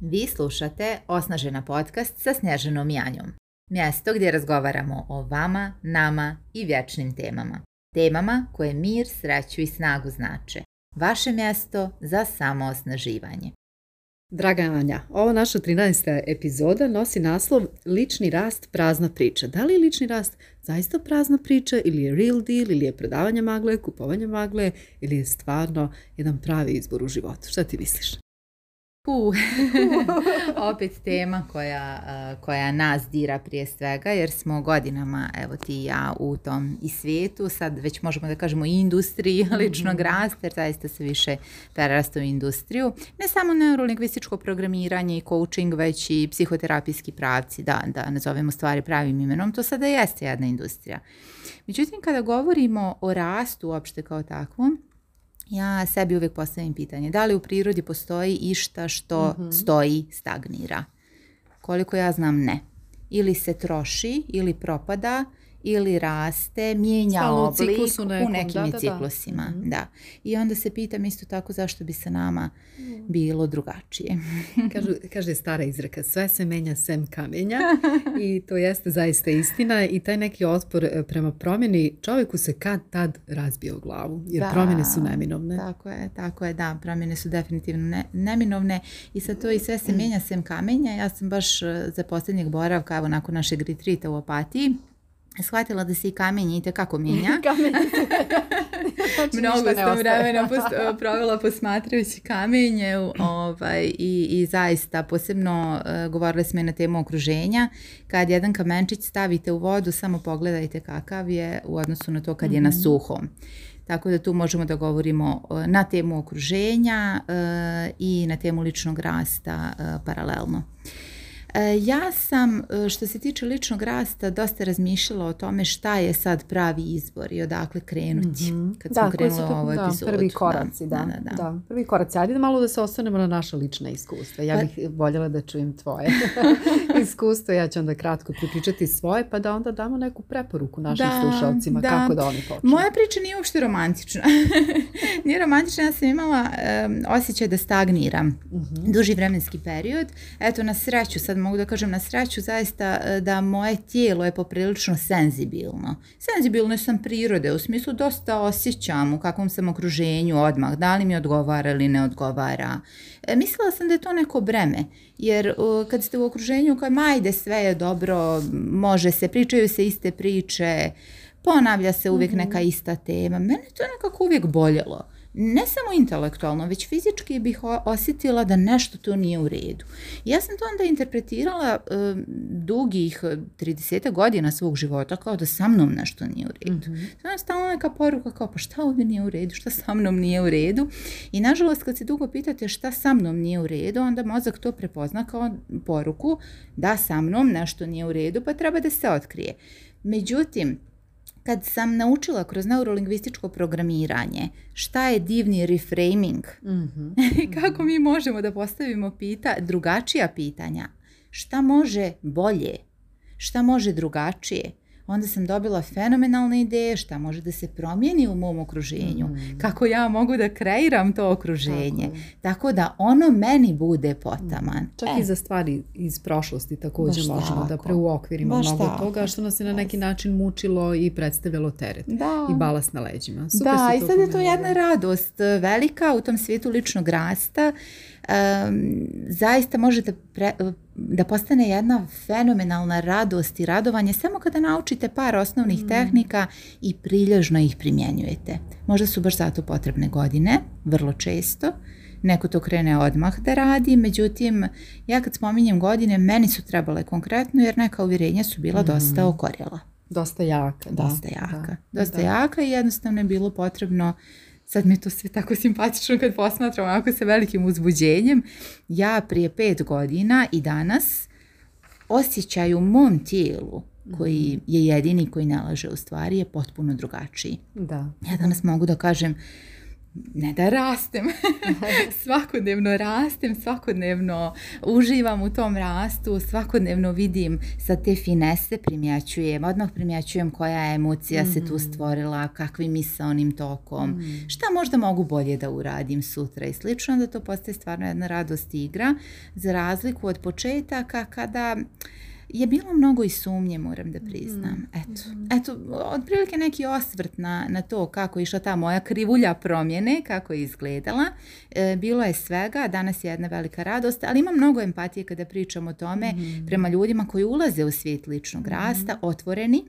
Vi slušate Osnažena podcast sa Snježenom Janjom. Mjesto gdje razgovaramo o vama, nama i vječnim temama. Temama koje mir, sreću i snagu znače. Vaše mjesto za samoosnaživanje? osnaživanje. Draga Anja, ovo naša 13. epizoda nosi naslov Lični rast prazna priča. Da li je lični rast zaista prazna priča ili je real deal ili je predavanje magle, kupovanje magle ili je stvarno jedan pravi izbor u životu? Šta ti misliš? Puh, opet tema koja, koja nas dira prije svega jer smo godinama, evo ti i ja, u tom i svijetu, sad već možemo da kažemo i industriji ličnog mhm. rasta jer zaista se više prerasta u industriju. Ne samo neurolingvističko programiranje i coaching, već i psihoterapijski pravci, da, da nazovemo stvari pravim imenom, to sada jeste jedna industrija. Međutim, kada govorimo o rastu uopšte kao takvom, ja sebi uvijek postavim pitanje da li u prirodi postoji išta što mhm. stoji, stagnira. Koliko ja znam ne. Ili se troši ili propada ili raste, mijenja Stalno oblik u, nekim da, da, ciklusima. Mhm. Da. I onda se pitam isto tako zašto bi se nama mhm. bilo drugačije. Kažu, kaže stara izreka, sve se menja sem kamenja i to jeste zaista istina i taj neki otpor e, prema promjeni čovjeku se kad tad razbio u glavu jer promjene su neminovne. Tako je, tako je, da, promjene su definitivno ne, neminovne i sa to i sve se mm. mijenja sem kamenja. Ja sam baš e, za posljednjeg boravka, evo nakon našeg retrita u Opatiji, shvatila da se i kamenje i tekako mijenja. Znači, Mnogo sam vremena provjela posmatrajući kamenje ovaj, i, zaista posebno e, govorili smo na temu okruženja. Kad jedan kamenčić stavite u vodu, samo pogledajte kakav je u odnosu na to kad je na mhm. suhom. Tako da tu možemo da govorimo e, na temu okruženja e, i na temu ličnog rasta paralelno. E, ja sam, e, što se tiče ličnog rasta, dosta razmišljala o tome šta je sad pravi izbor i odakle krenuti mhm. kad da, sam da, Prvi koraci, da. da, da, Prvi koraci. Ajde malo da se ostanemo na naša lična iskustva. Ja pa- bih voljela da čujem tvoje iskustvo. Ja ću onda kratko pripričati svoje, pa da onda damo neku preporuku našim slušalcima kako da oni počnu. Moja priča nije uopšte romantična. nije romantična, ja sam imala osjećaj da stagniram mhm. duži vremenski period. Eto, na sreću sad sad mogu da kažem na sreću zaista e, da moje tijelo je poprilično senzibilno. Senzibilno sam prirode, u smislu dosta osjećam u kakvom sam okruženju odmah, da li mi odgovara ili ne odgovara. E, mislila sam da je to neko breme, jer e, kad ste u okruženju koje majde sve je dobro, može se, pričaju se iste priče, ponavlja se uvijek mhm. neka ista tema, mene to nekako uvijek boljelo ne samo intelektualno, već fizički bih osjetila da nešto tu nije u redu. Ja sam to onda interpretirala dugih 30 eh, godina svog života kao da sa mnom nešto nije u redu. Mm je Stalno neka poruka kao pa šta ovdje nije u redu, šta sa mnom nije u redu. I nažalost kad se dugo pitate šta sa mnom nije u redu, onda mozak to prepozna kao poruku da sa mnom nešto nije u redu pa treba da se otkrije. Međutim, kad sam naučila kroz neurolingvističko programiranje šta je divni reframing, mm kako mi možemo da postavimo pita, drugačija pitanja, šta može bolje, šta može drugačije, onda sam dobila fenomenalne ideje šta može da se promijeni u mom okruženju, mhm. kako ja mogu da kreiram to okruženje. Tako, da ono meni bude potaman. Mhm. Čak i e. za stvari iz prošlosti također Baš možemo da preuokvirimo mnogo toga što nas je na neki način mučilo i predstavilo teret da. i balast na leđima. da, i sad je to jedna radost velika u tom svijetu ličnog rasta zaista možete da postane jedna fenomenalna radost i radovanje samo kada naučite par osnovnih mhm. tehnika i prilježno ih primjenjujete. Možda su baš zato potrebne godine, vrlo često. Neko to krene odmah da radi, međutim, ja kad spominjem godine, meni su trebale konkretno jer neka uvjerenja su bila mhm. dosta okorjela. Dosta jaka, da. Dosta jaka. dosta jaka i jednostavno je bilo potrebno Sad mi je to sve tako simpatično kad posmatram onako sa velikim uzbuđenjem. Ja prije pet godina i danas osjećaj u mom tijelu koji mhm. je jedini koji ne laže u stvari je potpuno drugačiji. Da. Ja danas mogu da kažem ne da rastem, svakodnevno rastem, svakodnevno uživam u tom rastu, svakodnevno vidim sa te finese primjećujem, odmah primjećujem koja je emocija se tu mhm. stvorila, kakvim misaonim tokom, mm-hmm. šta možda mogu bolje da uradim sutra i slično, da to postaje stvarno jedna radost igra, za razliku od početaka kada je bilo mnogo i sumnje, moram da priznam. Mhm. Eto, mhm. eto otprilike neki osvrt na, na to kako je išla ta moja krivulja promjene, kako je izgledala. E, bilo je svega, danas je jedna velika radost, ali ima mnogo empatije kada pričam o tome mhm. prema ljudima koji ulaze u svijet ličnog rasta, otvoreni,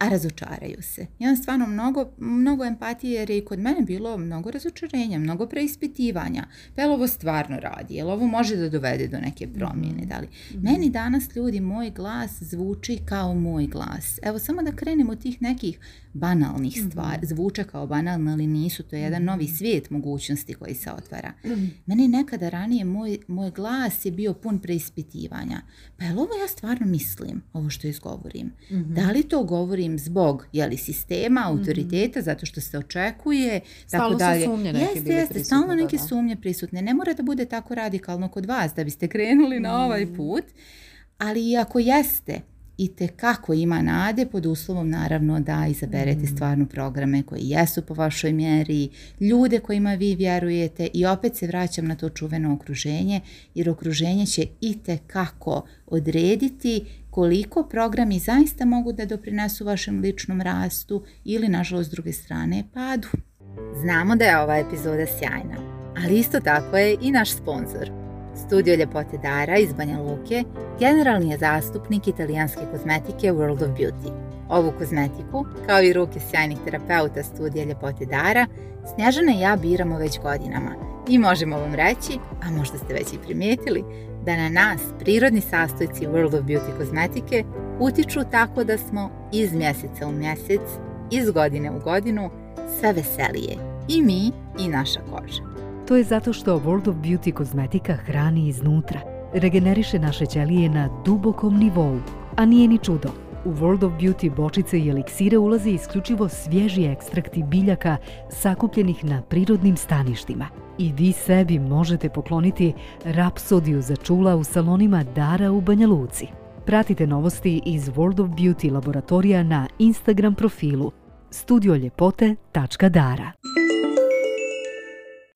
a razočaraju se. Ja stvarno mnogo, mnogo empatije jer je i kod mene bilo mnogo razočarenja, mnogo preispitivanja. Pa li ovo stvarno radi, li ovo može da dovede do neke promjene. Mhm. Da li? Mhm. Meni danas ljudi moj glas zvuči kao moj glas. Evo samo da krenemo od tih nekih banalnih mhm. stvari, mm zvuče kao banalno ali nisu, to je jedan mhm. novi svijet mogućnosti koji se otvara. mm Meni nekada ranije moj, moj glas je bio pun preispitivanja. Pa jel' ovo ja stvarno mislim, ovo što izgovorim? Mhm. Da li to govorim zbog jeli, sistema, autoriteta, zato što se očekuje? tako dalje. sumnje neke jeste, Stalno neke sumnje prisutne. Ne mora da bude tako radikalno kod vas da biste krenuli na ovaj put. Ali ako jeste, i te kako ima nade pod uslovom naravno da izaberete mm. stvarno programe koji jesu po vašoj mjeri, ljude kojima vi vjerujete i opet se vraćam na to čuveno okruženje jer okruženje će i te kako odrediti koliko programi zaista mogu da doprinesu vašem ličnom rastu ili nažalost s druge strane padu. Znamo da je ova epizoda sjajna, ali isto tako je i naš sponsor – Studio ljepote Dara iz Banja Luke generalni je zastupnik italijanske kozmetike World of Beauty. Ovu kozmetiku, kao i ruke sjajnih terapeuta studija ljepote Dara, Snježana i ja biramo već godinama i možemo vam reći, a možda ste već i primijetili, da na nas prirodni sastojci World of Beauty kozmetike utiču tako da smo iz mjeseca u mjesec, iz godine u godinu sve veselije i mi i naša koža. To je zato što World of Beauty kozmetika hrani iznutra. Regeneriše naše ćelije na dubokom nivou. A nije ni čudo. U World of Beauty bočice i eliksire ulaze isključivo svježi ekstrakti biljaka sakupljenih na prirodnim staništima. I vi sebi možete pokloniti rapsodiju za čula u salonima Dara u Banja Luci. Pratite novosti iz World of Beauty laboratorija na Instagram profilu studioljepotedara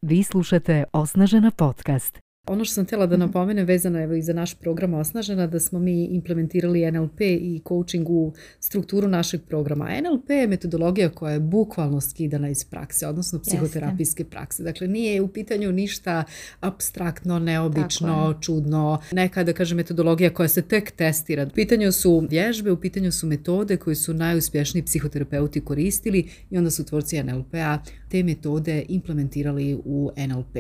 vi slušate Osnažena podcast, ono što sam htjela da mhm. napomenem vezano je i za naš program Osnažena da smo mi implementirali NLP i coaching u strukturu našeg programa. NLP je metodologija koja je bukvalno skidana iz prakse, odnosno psihoterapijske prakse. Dakle, nije u pitanju ništa abstraktno, neobično, čudno. Neka, da kažem, metodologija koja se tek testira. U pitanju su vježbe, u pitanju su metode koje su najuspješniji psihoterapeuti koristili i onda su tvorci NLP-a te metode implementirali u NLP.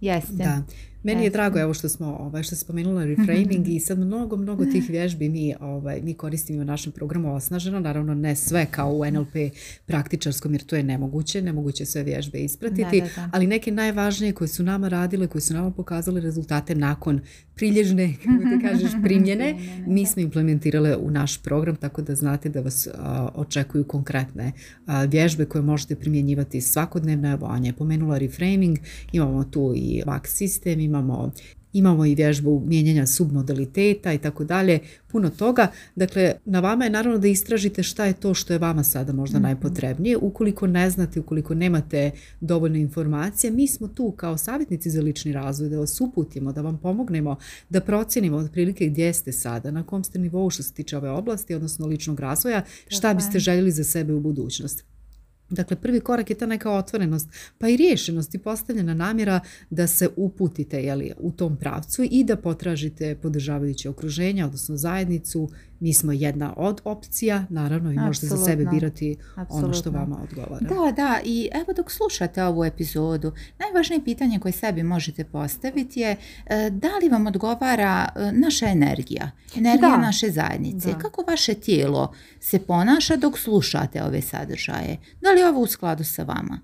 Jeste. Da. Meni je drago evo što smo ovaj, što spomenula reframing i sad mnogo, mnogo tih vježbi mi, ovaj, mi koristimo u našem programu osnaženo, naravno ne sve kao u NLP praktičarskom jer to je nemoguće, nemoguće sve vježbe ispratiti, ali neke najvažnije koje su nama radile, koje su nama pokazale rezultate nakon prilježne, kako ti kažeš, primjene, mi smo implementirale u naš program, tako da znate da vas očekuju konkretne vježbe koje možete primjenjivati svakodnevno. Evo, Anja je pomenula reframing, imamo tu i VAC sistem, imamo imamo i vježbu mijenjanja submodaliteta i tako dalje, puno toga. Dakle, na vama je naravno da istražite šta je to što je vama sada možda mhm. najpotrebnije. Ukoliko ne znate, ukoliko nemate dovoljne informacije, mi smo tu kao savjetnici za lični razvoj da vas uputimo, da vam pomognemo, da procenimo otprilike gdje ste sada, na kom ste nivou što se tiče ove oblasti, odnosno ličnog razvoja, šta biste željeli za sebe u budućnosti. Dakle, prvi korak je ta neka otvorenost, pa i rješenost i postavljena namjera da se uputite jeli, u tom pravcu i da potražite podržavajuće okruženja, odnosno zajednicu mi smo jedna od opcija, naravno i možete za sebe birati ono što vama odgovara. Da, da, i evo dok slušate ovu epizodu, najvažnije pitanje koje sebi možete postaviti je e, da li vam odgovara e, naša energija, energija naše zajednice, kako vaše tijelo se ponaša dok slušate ove sadržaje, da li je ovo u skladu sa vama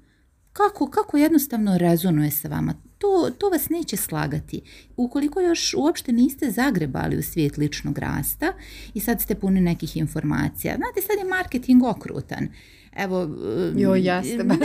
kako, kako jednostavno rezonuje sa vama. To, to vas neće slagati. Ukoliko još uopšte niste zagrebali u svijet ličnog rasta i sad ste puni nekih informacija. Znate, sad je marketing okrutan evo... Um, joj jeste, um,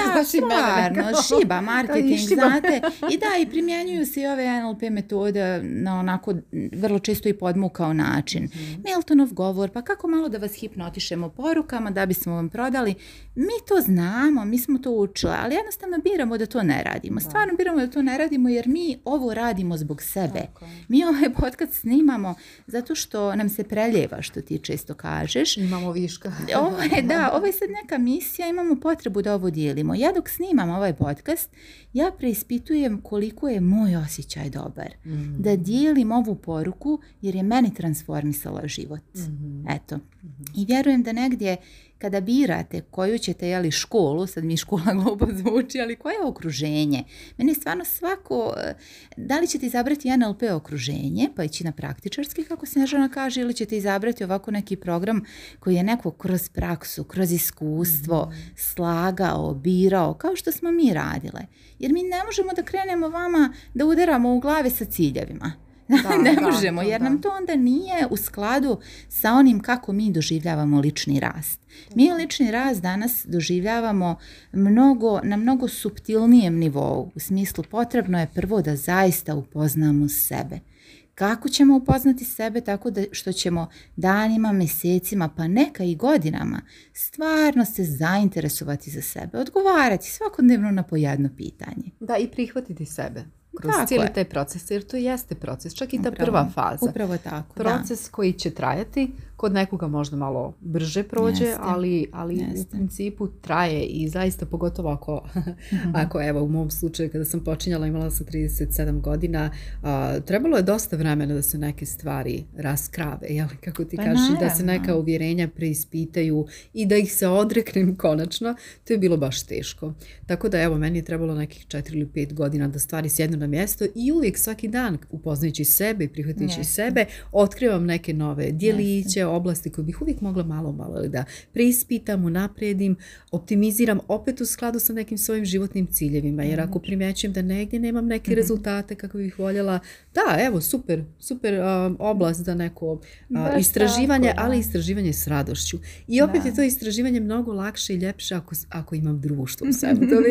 šiba marketing, šiba. znate. I da, i primjenjuju se i ove NLP metode na onako vrlo često i podmukao način. Mm. Miltonov govor, pa kako malo da vas hipnotišemo porukama da bismo vam prodali. Mi to znamo, mi smo to učili, ali jednostavno biramo da to ne radimo. Stvarno biramo da to ne radimo jer mi ovo radimo zbog sebe. Mi ovaj podcast snimamo zato što nam se preljeva što ti često kažeš. Imamo viška. Ovo je, da, ovo je sad neka mi emisija imamo potrebu da ovo dijelimo. Ja dok snimam ovaj podcast, ja preispitujem koliko je moj osjećaj dobar. Mhm. Da dijelim ovu poruku jer je meni transformisala život. Mhm. Eto. Mhm. I vjerujem da negdje kada birate koju ćete jeli, školu, sad mi škola globo zvuči, ali koje je okruženje? Mene je stvarno svako, e, da li ćete izabrati NLP okruženje, pa ići na praktičarski, kako Snežana kaže, ili ćete izabrati ovako neki program koji je neko kroz praksu, kroz iskustvo mhm. slagao, birao, kao što smo mi radile. Jer mi ne možemo da krenemo vama da udaramo u glave sa ciljevima. da, ne možemo jer nam to onda nije u skladu sa onim kako mi doživljavamo lični rast. Mi lični rast danas doživljavamo mnogo, na mnogo suptilnijem nivou. U smislu potrebno je prvo da zaista upoznamo sebe. Kako ćemo upoznati sebe tako da što ćemo danima, mjesecima, pa neka i godinama stvarno se zainteresovati za sebe, odgovarati svakodnevno na pojedno pitanje. Da, i prihvatiti sebe kroz cijeli je. taj proces, jer to jeste proces, čak i ta prva faza. Upravo tako, Proces koji će trajati Kod nekoga možda malo brže prođe, ali, ali u principu traje i zaista pogotovo ako, mhm. ako evo u mom slučaju kada sam počinjala imala sam 37 godina, trebalo je dosta vremena da se neke stvari raskrave, jel, kako ti pa kažeš, da se neka uvjerenja preispitaju i da ih se odreknem konačno, to je bilo baš teško. Tako da evo, meni je trebalo nekih 4 ili 5 godina da stvari sjednu na mjesto i uvijek svaki dan upoznajući sebe i sebe, otkrivam neke nove dijeliće, oblasti koje bih uvijek mogla malo, malo da preispitam, unaprijedim, optimiziram opet u skladu sa nekim svojim životnim ciljevima. Jer ako primjećujem da negdje nemam neke mhm. rezultate kako bih voljela, da, evo, super, super oblast za neko istraživanje, ali istraživanje s radošću. I opet je to istraživanje mnogo lakše i ljepše ako, ako imam društvo u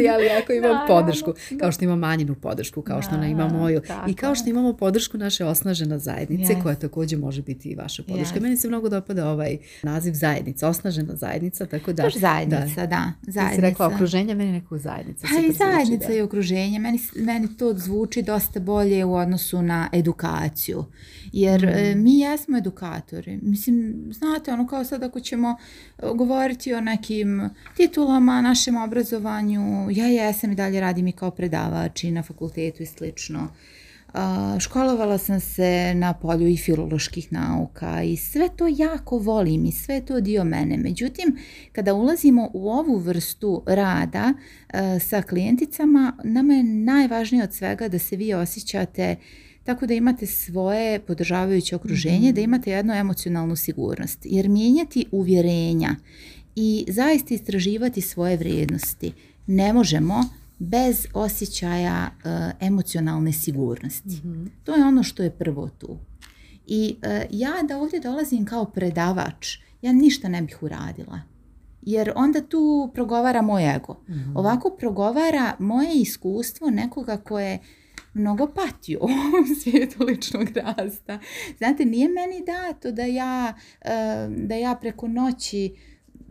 ja ali ako imam podršku, kao što imam manjinu podršku, kao što ona ima moju. I kao što imamo podršku naše osnažena zajednice, koja također može biti i vaša podrška. Meni se mnogo mnogo dopada ovaj naziv zajednica, osnažena zajednica, tako da... još zajednica, da. da zajednica. rekla okruženje, meni neko zajednica. Pa i zajednica i okruženje. Meni, meni to zvuči dosta bolje u odnosu na edukaciju. Jer mm. e, mi jesmo edukatori. Mislim, znate, ono kao sad ako ćemo e, govoriti o nekim titulama, našem obrazovanju, ja jesam i dalje radim i kao predavač i na fakultetu i slično. Školovala sam se na polju i filoloških nauka i sve to jako volim i sve to dio mene. Međutim, kada ulazimo u ovu vrstu rada e, sa klijenticama, nama je najvažnije od svega da se vi osjećate tako da imate svoje podržavajuće okruženje, da mhm. imate jednu emocionalnu sigurnost. Jer mijenjati uvjerenja i zaista istraživati svoje vrijednosti ne možemo bez osjećaja e, emocionalne sigurnosti. Mhm. To je ono što je prvo tu. I e, ja da ovdje dolazim kao predavač, ja ništa ne bih uradila. Jer onda tu progovara moj ego. Mhm. Ovako progovara moje iskustvo nekoga koje mnogo patio u ovom svijetu ličnog rasta. Znate, nije meni dato da ja, e, da ja preko noći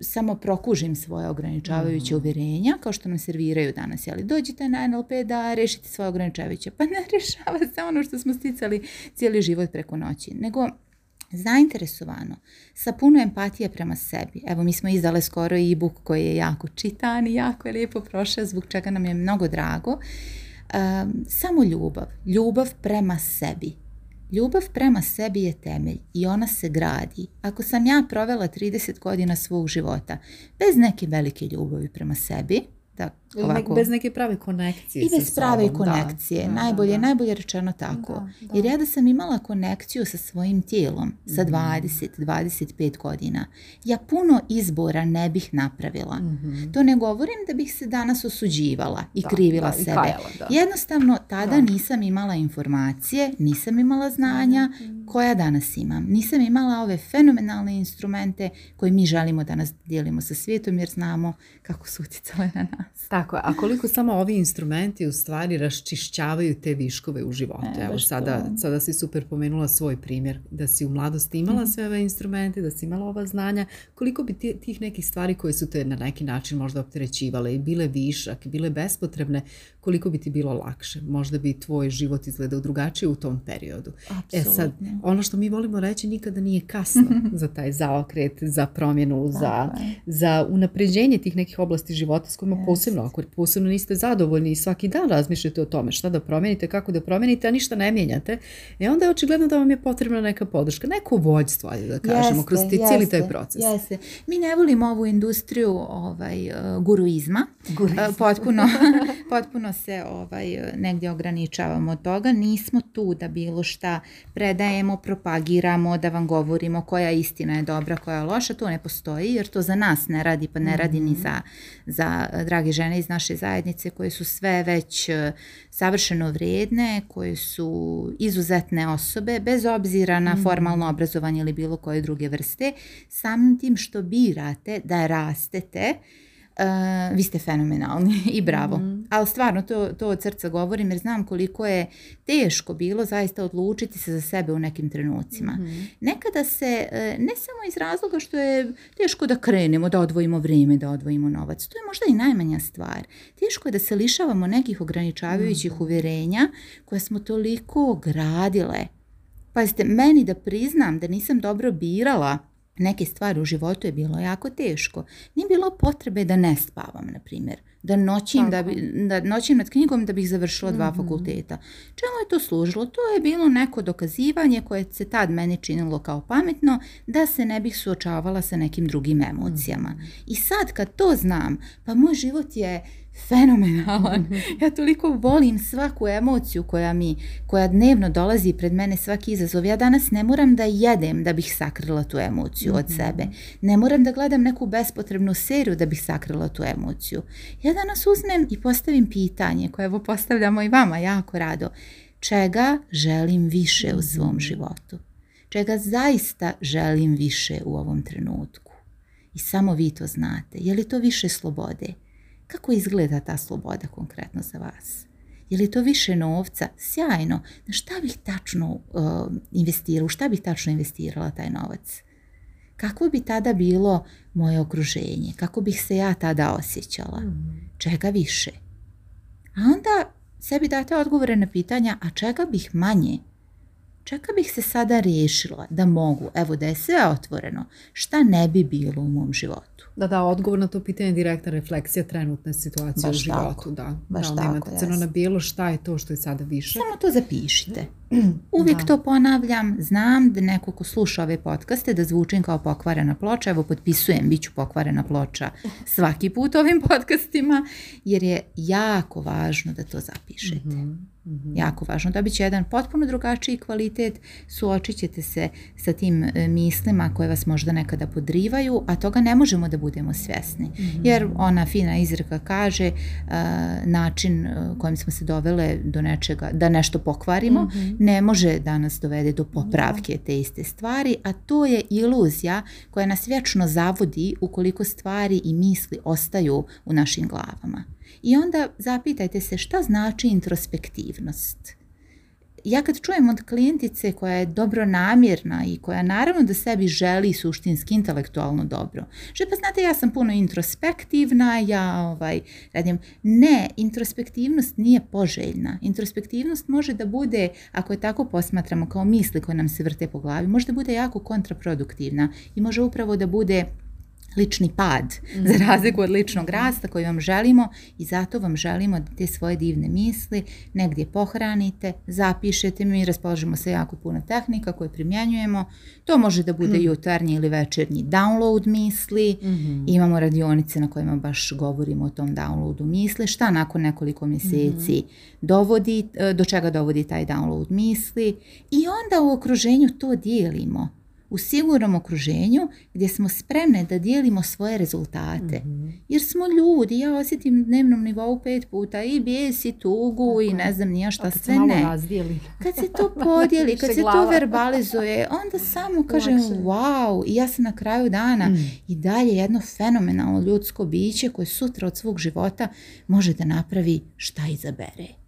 samo prokužim svoje ograničavajuće mm. uvjerenja, kao što nam serviraju danas, jeli dođite na NLP da rešite svoje ograničavajuće. Pa ne rešava se ono što smo sticali cijeli život preko noći, nego zainteresovano, sa puno empatije prema sebi. Evo, mi smo izdale skoro e-book koji je jako čitan i jako je lijepo prošao, zbog čega nam je mnogo drago. Ehm, samo ljubav, ljubav prema sebi Ljubav prema sebi je temelj i ona se gradi. Ako sam ja provela 30 godina svog života bez neke velike ljubavi prema sebi, da, ovako... bez neke prave konekcije. I bez prave konekcije, najbolje, da, najbolje rečeno tako. Jer ja da sam imala konekciju sa svojim tijelom sa 20-25 mhm. godina, ja puno izbora ne bih napravila. Mhm. To ne govorim da bih se danas osuđivala i krivila sebe. Jednostavno, tada nisam imala informacije, nisam imala znanja koja danas imam. Nisam imala ove fenomenalne instrumente koje mi želimo danas dijelimo sa svijetom jer znamo kako su utjecale na nas. Tako je. A koliko samo ovi instrumenti u stvari raščišćavaju te viškove u životu. E, Evo sada, sada si super pomenula svoj primjer da si u mladosti imala mhm. sve ove instrumente, da si imala ova znanja. Koliko bi tih nekih stvari koje su te na neki način možda opterećivale i bile višak, bile bespotrebne, koliko bi ti bilo lakše? Možda bi tvoj život izgledao drugačije u tom periodu. E sad, ono što mi volimo reći nikada nije kasno za taj zaokret, za promjenu, za, za unapređenje tih nekih oblasti života s e posebno, ako posebno niste zadovoljni i svaki dan razmišljate o tome šta da promijenite kako da promijenite, a ništa ne mijenjate, i e, onda je očigledno da vam je potrebna neka podrška, neko vođstvo, ajde da kažemo, jeste, kroz cijeli taj proces. Mi ne volimo ovu industriju ovaj, e, guruizma, e, potpuno, potpuno se ovaj, negdje ograničavamo od toga, nismo tu da bilo šta predajemo, propagiramo, da vam govorimo koja istina je dobra, koja je loša, to ne postoji jer to za nas ne radi, pa ne radi ni mhm. za, za dragi žene iz naše zajednice koje su sve već e, savršeno vrijedne, koje su izuzetne osobe, bez obzira na mhm. formalno obrazovanje ili bilo koje druge vrste, samim tim što birate da rastete, vi ste fenomenalni i bravo. Mm. Ali stvarno to, to od srca govorim jer znam koliko je teško bilo zaista odlučiti se za sebe u nekim trenucima. Mhm. Nekada se, e, ne samo iz razloga što je teško da krenemo, da odvojimo vrijeme, da odvojimo novac, to je možda i najmanja stvar. Teško je da se lišavamo nekih ograničavajućih mhm. uvjerenja koja smo toliko gradile. Pazite, meni da priznam da nisam dobro birala Neke stvari u životu je bilo jako teško. Nije bilo potrebe da ne spavam, na primjer. Da noćim, da, da noćim nad knjigom da bih završila dva mhm. fakulteta. Čemu je to služilo? To je bilo neko dokazivanje koje se tad meni činilo kao pametno da se ne bih suočavala sa nekim drugim emocijama. Mhm. I sad kad to znam, pa moj život je fenomenalan. Ja toliko volim svaku emociju koja mi, koja dnevno dolazi pred mene svaki izazov. Ja danas ne moram da jedem da bih sakrila tu emociju od mhm. sebe. Ne moram da gledam neku bespotrebnu seriju da bih sakrila tu emociju. Ja danas uzmem i postavim pitanje koje evo postavljamo i vama jako rado. Čega želim više u svom mhm. životu? Čega zaista želim više u ovom trenutku? I samo vi to znate. Je li to više slobode? Kako izgleda ta sloboda konkretno za vas? Je li to više novca? Sjajno. Na šta bih tačno eh, investirala? U šta bih tačno investirala taj novac? Kako bi tada bilo moje okruženje? Kako bih se ja tada osjećala? Mm-hmm. Čega više? A onda sebi date odgovore na pitanja, a čega bih manje? Čeka bih se sada riješila da mogu? Evo da je sve otvoreno. Šta ne bi bilo u mom životu? da da odgovor na to pitanje je direktna refleksija trenutne situacije u životu. da, baš da crno na bijelo šta je to što je sada više. Samo to zapišite. Uvijek to ponavljam, znam da neko ko sluša ove podcaste da zvučim kao pokvarena ploča, evo potpisujem, bit ću pokvarena ploča svaki put ovim podcastima, jer je jako važno da to zapišete. Mhm. Mhm. Jako važno. Dobit će jedan potpuno drugačiji kvalitet, suočit ćete se sa tim e, mislima koje vas možda nekada podrivaju, a toga ne možemo da budemo svjesni. Mhm. Jer ona fina izreka kaže e, način e, kojim smo se dovele do nečega, da nešto pokvarimo, mhm. ne može da nas dovede do popravke te iste stvari, a to je iluzija koja nas vječno zavodi ukoliko stvari i misli ostaju u našim glavama. I onda zapitajte se šta znači introspektivnost. Ja kad čujem od klijentice koja je dobronamjerna i koja naravno da sebi želi suštinski intelektualno dobro, že pa znate ja sam puno introspektivna, ja ovaj, radim, ne, introspektivnost nije poželjna. Introspektivnost može da bude, ako je tako posmatramo kao misli koje nam se vrte po glavi, može da bude jako kontraproduktivna i može upravo da bude lični pad, mhm. za razliku od ličnog rasta koji vam želimo i zato vam želimo da te svoje divne misli negdje pohranite, zapišete, mi raspolažemo se jako puno tehnika koje primjenjujemo, to može da bude mhm. jutarnji ili večernji download misli, mhm. imamo radionice na kojima baš govorimo o tom downloadu misli, šta nakon nekoliko mjeseci dovodi, do čega dovodi taj download misli i onda u okruženju to dijelimo u sigurnom okruženju gdje smo spremne da dijelimo svoje rezultate. Mhm. Jer smo ljudi, ja osjetim dnevnom nivou pet puta i bijes i tugu i ne znam nija šta sve ne. Kad se to podijeli, kad se to verbalizuje, onda samo kažem wow i ja sam na kraju dana mm. i dalje jedno fenomenalno ljudsko biće koje sutra od svog života može da napravi šta izabere.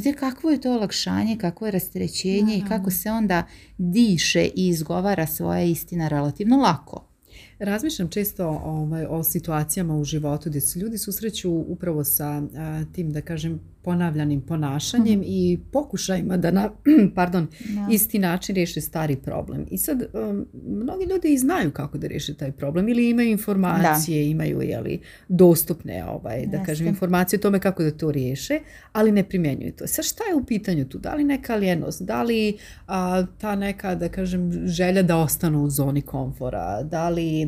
Znate kakvo je to olakšanje, kakvo je rastrećenje i kako se onda diše i izgovara svoja istina relativno lako. Razmišljam često ovaj, o situacijama u životu gdje se ljudi susreću upravo sa tim, da kažem, ponavljanim ponašanjem mhm. i pokušajima da na pardon, isti način riješe stari problem. I sad, um, mnogi ljudi i znaju kako da riješe taj problem ili imaju informacije, da. imaju jeli, dostupne ovaj, da kažem, informacije o tome kako da to riješe, ali ne primjenjuju to. Sad šta je u pitanju tu? Da li neka lijenost? Da li ta neka, da kažem, želja da ostanu u zoni komfora? Da li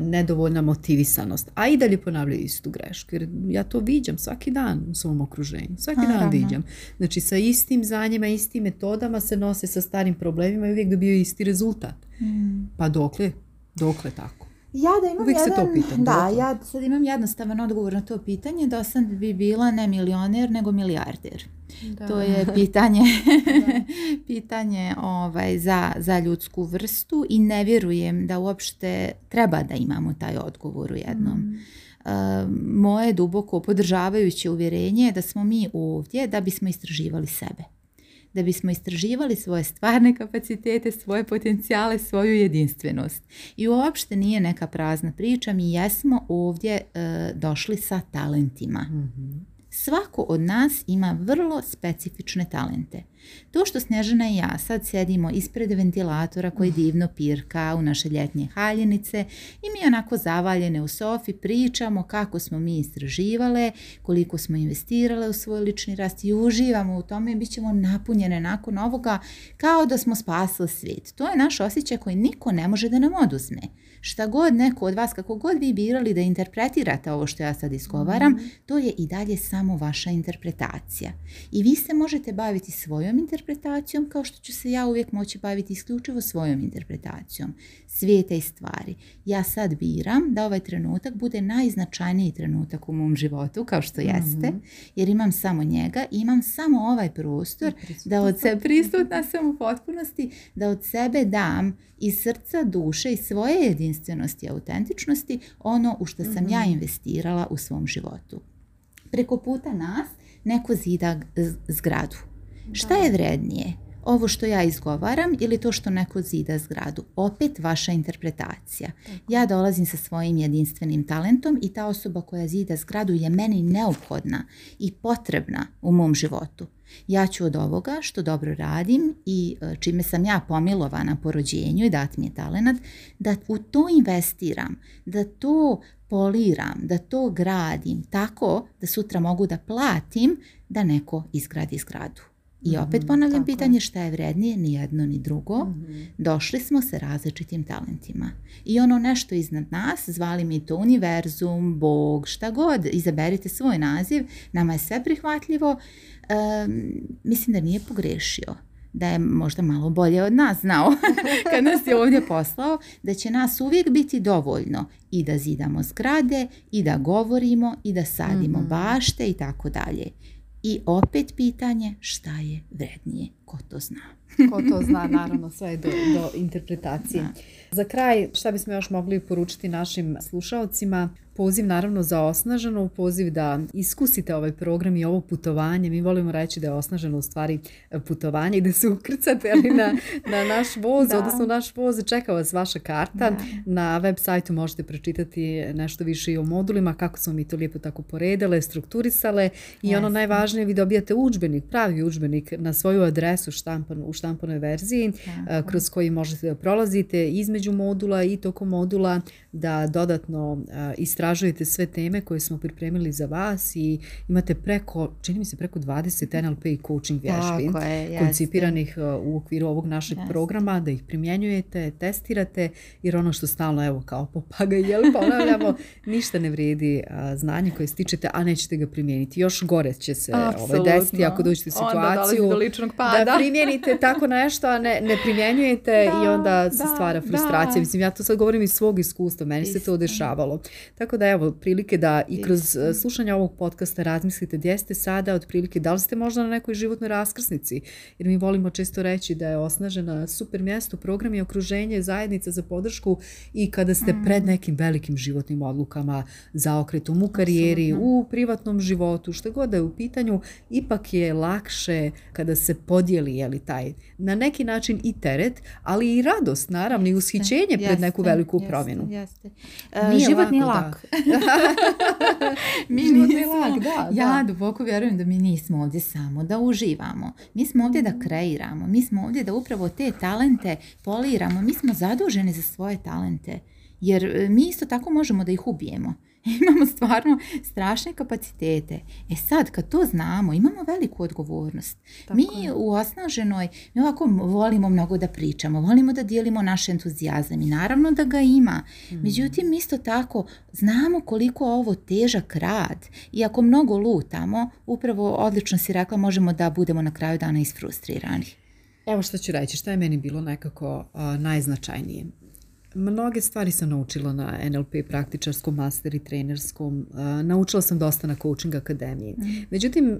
nedovoljna motivisanost. A i dalje ponavljaju istu grešku. Jer ja to viđam svaki dan u svom okruženju. Svaki dan viđam. Znači sa istim zanjima, istim metodama se nose sa starim problemima i uvijek dobiju isti rezultat. Mm. Pa dokle? Dokle tako? Ja da imam jedan, se da, ja sad imam jednostavan odgovor na to pitanje, do sam bi bila ne milioner nego milijarder. To je pitanje, pitanje ovaj, za, za ljudsku vrstu i ne vjerujem da uopšte treba da imamo taj odgovor u jednom. Mm. moje duboko podržavajuće uvjerenje je da smo mi ovdje da bismo istraživali sebe da bismo istraživali svoje stvarne kapacitete, svoje potencijale, svoju jedinstvenost. I uopšte nije neka prazna priča, mi jesmo ovdje e, došli sa talentima. Mhm. Svako od nas ima vrlo specifične talente. To što snežena i ja sad sjedimo ispred ventilatora koji mm. divno pirka u naše ljetnje haljenice i mi onako zavaljene u sofi pričamo kako smo mi istraživale, koliko smo investirale u svoj lični rast i uživamo u tome i bit ćemo napunjene nakon ovoga kao da smo spasili svijet. To je naš osjećaj koji niko ne može da nam oduzme. Šta god neko od vas, kako god vi birali da interpretirate ovo što ja sad iskovaram, mm. to je i dalje samo vaša interpretacija. I vi se možete baviti svojom interpretacijom, kao što ću se ja uvijek moći baviti isključivo svojom interpretacijom svijeta i stvari. Ja sad biram da ovaj trenutak bude najznačajniji trenutak u mom životu, kao što mhm. jeste, jer imam samo njega i imam samo ovaj prostor da od sebe mhm. prisutna sam u potpunosti, da od sebe dam iz srca, duše i svoje jedinstvenosti i autentičnosti ono u što sam ja mhm. investirala u svom životu. Preko puta nas neko zida zgradu. Šta je vrednije? Ovo što ja izgovaram ili to što neko zida zgradu? Opet vaša interpretacija. Ja dolazim sa svojim jedinstvenim talentom i ta osoba koja zida zgradu je meni neophodna i potrebna u mom životu. Ja ću od ovoga što dobro radim i e, čime sam ja pomilovana po rođenju i dat mi je talent, da u to investiram, da to poliram, da to gradim tako da sutra mogu da platim da neko izgradi zgradu. I mhm, opet ponavljam pitanje šta je vrednije, ni jedno ni drugo. Mhm. Došli smo sa različitim talentima. I ono nešto iznad nas, zvali mi to univerzum, bog, šta god, izaberite svoj naziv, nama je sve prihvatljivo. mislim da nije pogrešio da je možda malo bolje od nas znao kad nas je ovdje poslao, da će nas uvijek biti dovoljno i da zidamo zgrade, i da govorimo, i da sadimo mhm. bašte i tako dalje. I opet pitanje šta je vrednije ko to zna. ko to zna, naravno, sve je do, do interpretacije. Za kraj, šta bismo još mogli poručiti našim slušaocima? Poziv naravno za osnaženo, poziv da iskusite ovaj program i ovo putovanje. Mi volimo reći da je osnaženo u stvari putovanje i da se ukrcate na, na naš voz, odnosno naš voz čeka vas vaša karta. Na web sajtu možete pročitati nešto više i o modulima, kako smo mi to lijepo tako poredale, strukturisale i ono najvažnije vi dobijate udžbenik, pravi udžbenik na svoju adresu su u, štampan, u štampanoj verziji kroz koji možete da prolazite između modula i tokom modula da dodatno istražujete sve teme koje smo pripremili za vas i imate preko, čini mi se preko 20 NLP coaching vježbi koncipiranih u okviru ovog našeg programa da ih primjenjujete, testirate jer ono što stalno evo kao popaga jel ponavljamo ništa ne vrijedi znanje koje stičete a nećete ga primijeniti. Još gore će se ovaj, desiti ako dođete u situaciju. Onda ličnog da, primijenite tako nešto, a ne, ne primjenjujete i onda se stvara frustracija. Mislim, ja to sad govorim iz svog iskustva, meni se to dešavalo. Tako da evo, prilike da i kroz e, slušanje ovog podcasta razmislite gdje ste sada, otprilike da li ste možda na nekoj životnoj raskrsnici, jer mi volimo često reći da je osnažena super mjesto, program i okruženje, zajednica za podršku i kada ste mm. pred nekim velikim životnim odlukama, zaokretom u karijeri, u privatnom životu, što god da je u pitanju, ipak je lakše kada se podje podijeli li taj na neki način i teret, ali i radost naravno i ushićenje pred neku veliku jeste, promjenu. Jeste. E, lak. mi nismo, da. Ja duboko vjerujem da mi nismo ovdje samo da uživamo. Mi smo ovdje da mhm. kreiramo, mi smo ovdje da upravo te talente poliramo, mi smo zaduženi za svoje talente. Jer e, mi isto tako možemo da ih ubijemo. imamo stvarno strašne kapacitete. E sad, kad to znamo, imamo veliku odgovornost. mi je. u osnaženoj, mi ovako volimo mnogo da pričamo, volimo da dijelimo naš entuzijazam i naravno da ga ima. Mhm. Međutim, isto tako, znamo koliko ovo težak rad i ako mnogo lutamo, upravo odlično si rekla, možemo da budemo na kraju dana isfrustrirani. Evo što ću reći, šta je meni bilo nekako najznačajnije. Mnoge stvari sam naučila na NLP praktičarskom, master i trenerskom. E, naučila sam dosta na coaching akademiji. Mhm. Međutim, e,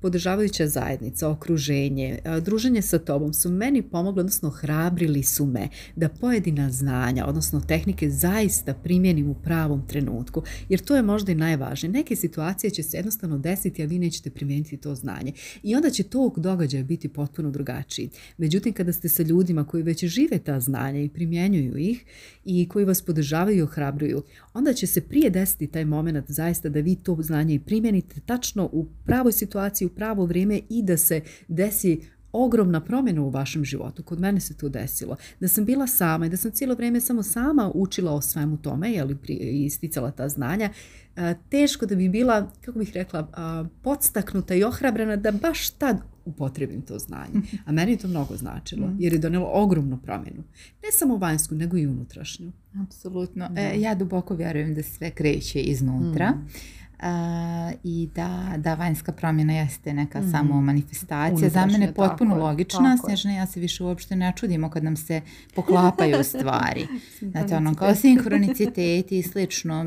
podržavajuća zajednica, okruženje, e, druženje sa tobom su meni pomogli, odnosno hrabrili su me da pojedina znanja, odnosno tehnike zaista primjenim u pravom trenutku. Jer to je možda i najvažnije. Neke situacije će se jednostavno desiti, a vi nećete primijeniti to znanje. I onda će tog događaja biti potpuno drugačiji. Međutim, kada ste sa ljudima koji već žive ta znanja i primjenjuju ih, i koji vas podržavaju i ohrabruju, onda će se prije desiti taj moment zaista da vi to znanje i primjenite tačno u pravoj situaciji, u pravo vrijeme i da se desi ogromna promjena u vašem životu. Kod mene se to desilo. Da sam bila sama i da sam cijelo vrijeme samo sama učila o svemu tome i isticala ta znanja, e, teško da bi bila, kako bih rekla, podstaknuta i ohrabrena da baš tad upotrebim to znanje. Mhm. A meni je to mnogo značilo, mhm. jer je donelo ogromnu promjenu. Ne samo vanjsku, nego i unutrašnju. Apsolutno. E, ja duboko vjerujem da sve kreće iznutra. Mm. i da, da vanjska promjena jeste neka mm. samo manifestacija. Za mene je potpuno tako, logična, tako. Snježna, ja se više uopšte ne čudimo kad nam se poklapaju stvari. Znate, ono, kao sinhronicitet i slično.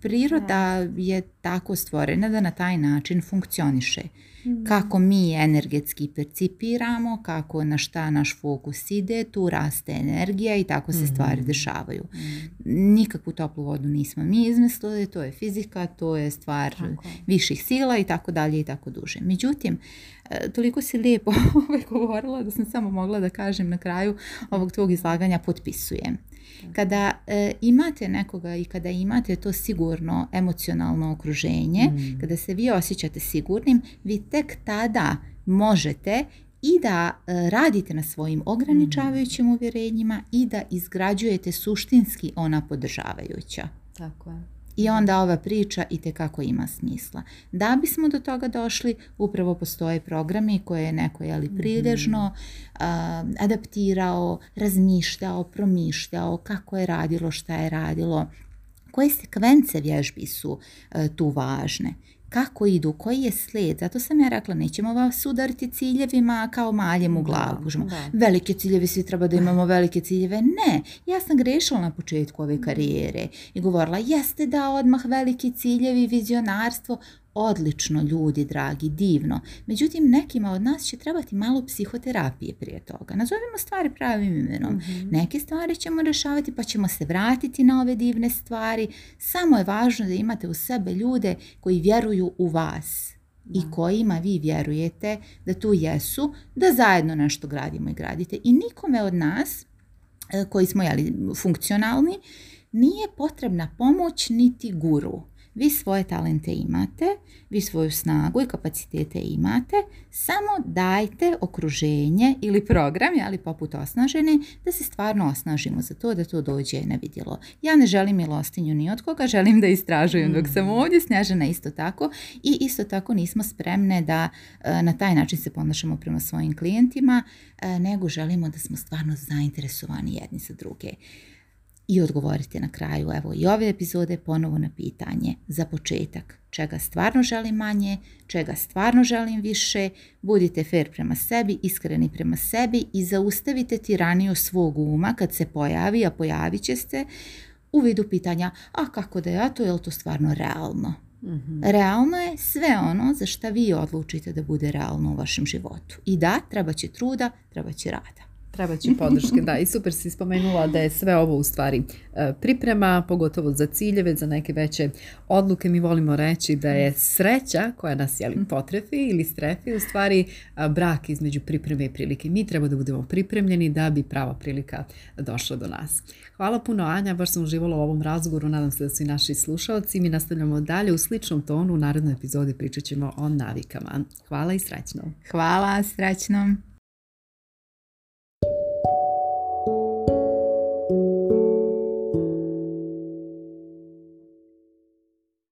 Priroda je tako stvorena da na taj način funkcioniše. Mm. Kako mi energetski percipiramo, kako na šta naš fokus ide, tu raste energija i tako se stvari mm. dešavaju. Mm. Nikakvu toplu vodu nismo mi izmislili, to je fizika, to je stvar viših sila i tako dalje i tako duže. Međutim, e, toliko si lijepo govorila da sam samo mogla da kažem na kraju ovog tvog izlaganja potpisujem. Kada e, imate nekoga i kada imate to sigurno emocionalno okruženje, mm. kada se vi osjećate sigurnim, vi tek tada možete i da e, radite na svojim mm. ograničavajućim uvjerenjima i da izgrađujete suštinski ona podržavajuća. Tako je i onda ova priča i tekako ima smisla. Da bismo do toga došli, upravo postoje programi koje je neko jeli, mhm. prilježno adaptirao, razmišljao, promišljao kako je radilo, šta je radilo, koje sekvence vježbi su e, tu važne kako idu, koji je slijed. Zato sam ja rekla, nećemo vas udariti ciljevima kao maljem u glavu. Da, Velike ciljevi, svi treba da imamo velike ciljeve. Ne, ja sam grešila na početku ove mhm. karijere i govorila, jeste da odmah veliki ciljevi, vizionarstvo, Odlično ljudi, dragi, divno. Međutim, nekima od nas će trebati malo psihoterapije prije toga. Nazovimo stvari pravim imenom. Mhm. Neke stvari ćemo rješavati pa ćemo se vratiti na ove divne stvari. Samo je važno da imate u sebe ljude koji vjeruju u vas i kojima vi vjerujete da tu jesu, da zajedno nešto gradimo i gradite. I nikome od nas e, koji smo jeli, funkcionalni nije potrebna pomoć niti guru vi svoje talente imate, vi svoju snagu i kapacitete imate, samo dajte okruženje ili program, ali poput osnažene, da se stvarno osnažimo za to da to dođe na vidjelo. Ja ne želim milostinju ni od koga, želim da istražujem dok sam mm. ovdje, snažena isto tako i isto tako nismo spremne da e, na taj način se ponašamo prema svojim klijentima, e, nego želimo da smo stvarno zainteresovani jedni za druge i odgovorite na kraju evo i ove epizode ponovo na pitanje za početak čega stvarno želim manje, čega stvarno želim više, budite fer prema sebi, iskreni prema sebi i zaustavite tiraniju svog uma kad se pojavi, a pojavit će se u vidu pitanja a kako da ja to, je li to stvarno realno? Mhm. Realno je sve ono za što vi odlučite da bude realno u vašem životu. I da, treba će truda, treba će rada. Treba će podrške, da. I super si spomenula da je sve ovo u stvari e, priprema, pogotovo za ciljeve, za neke veće odluke. Mi volimo reći da je sreća koja nas jeli mhm. potrefi ili strefi u stvari e, brak između pripreme i prilike. Mi treba da budemo pripremljeni da bi prava prilika došla do nas. Hvala puno Anja, baš sam uživala u ovom razgovoru, nadam se da su i naši slušalci. Mi nastavljamo dalje u sličnom tonu, u narednoj epizodi pričat ćemo o navikama. Hvala i srećno. Hvala, srećno.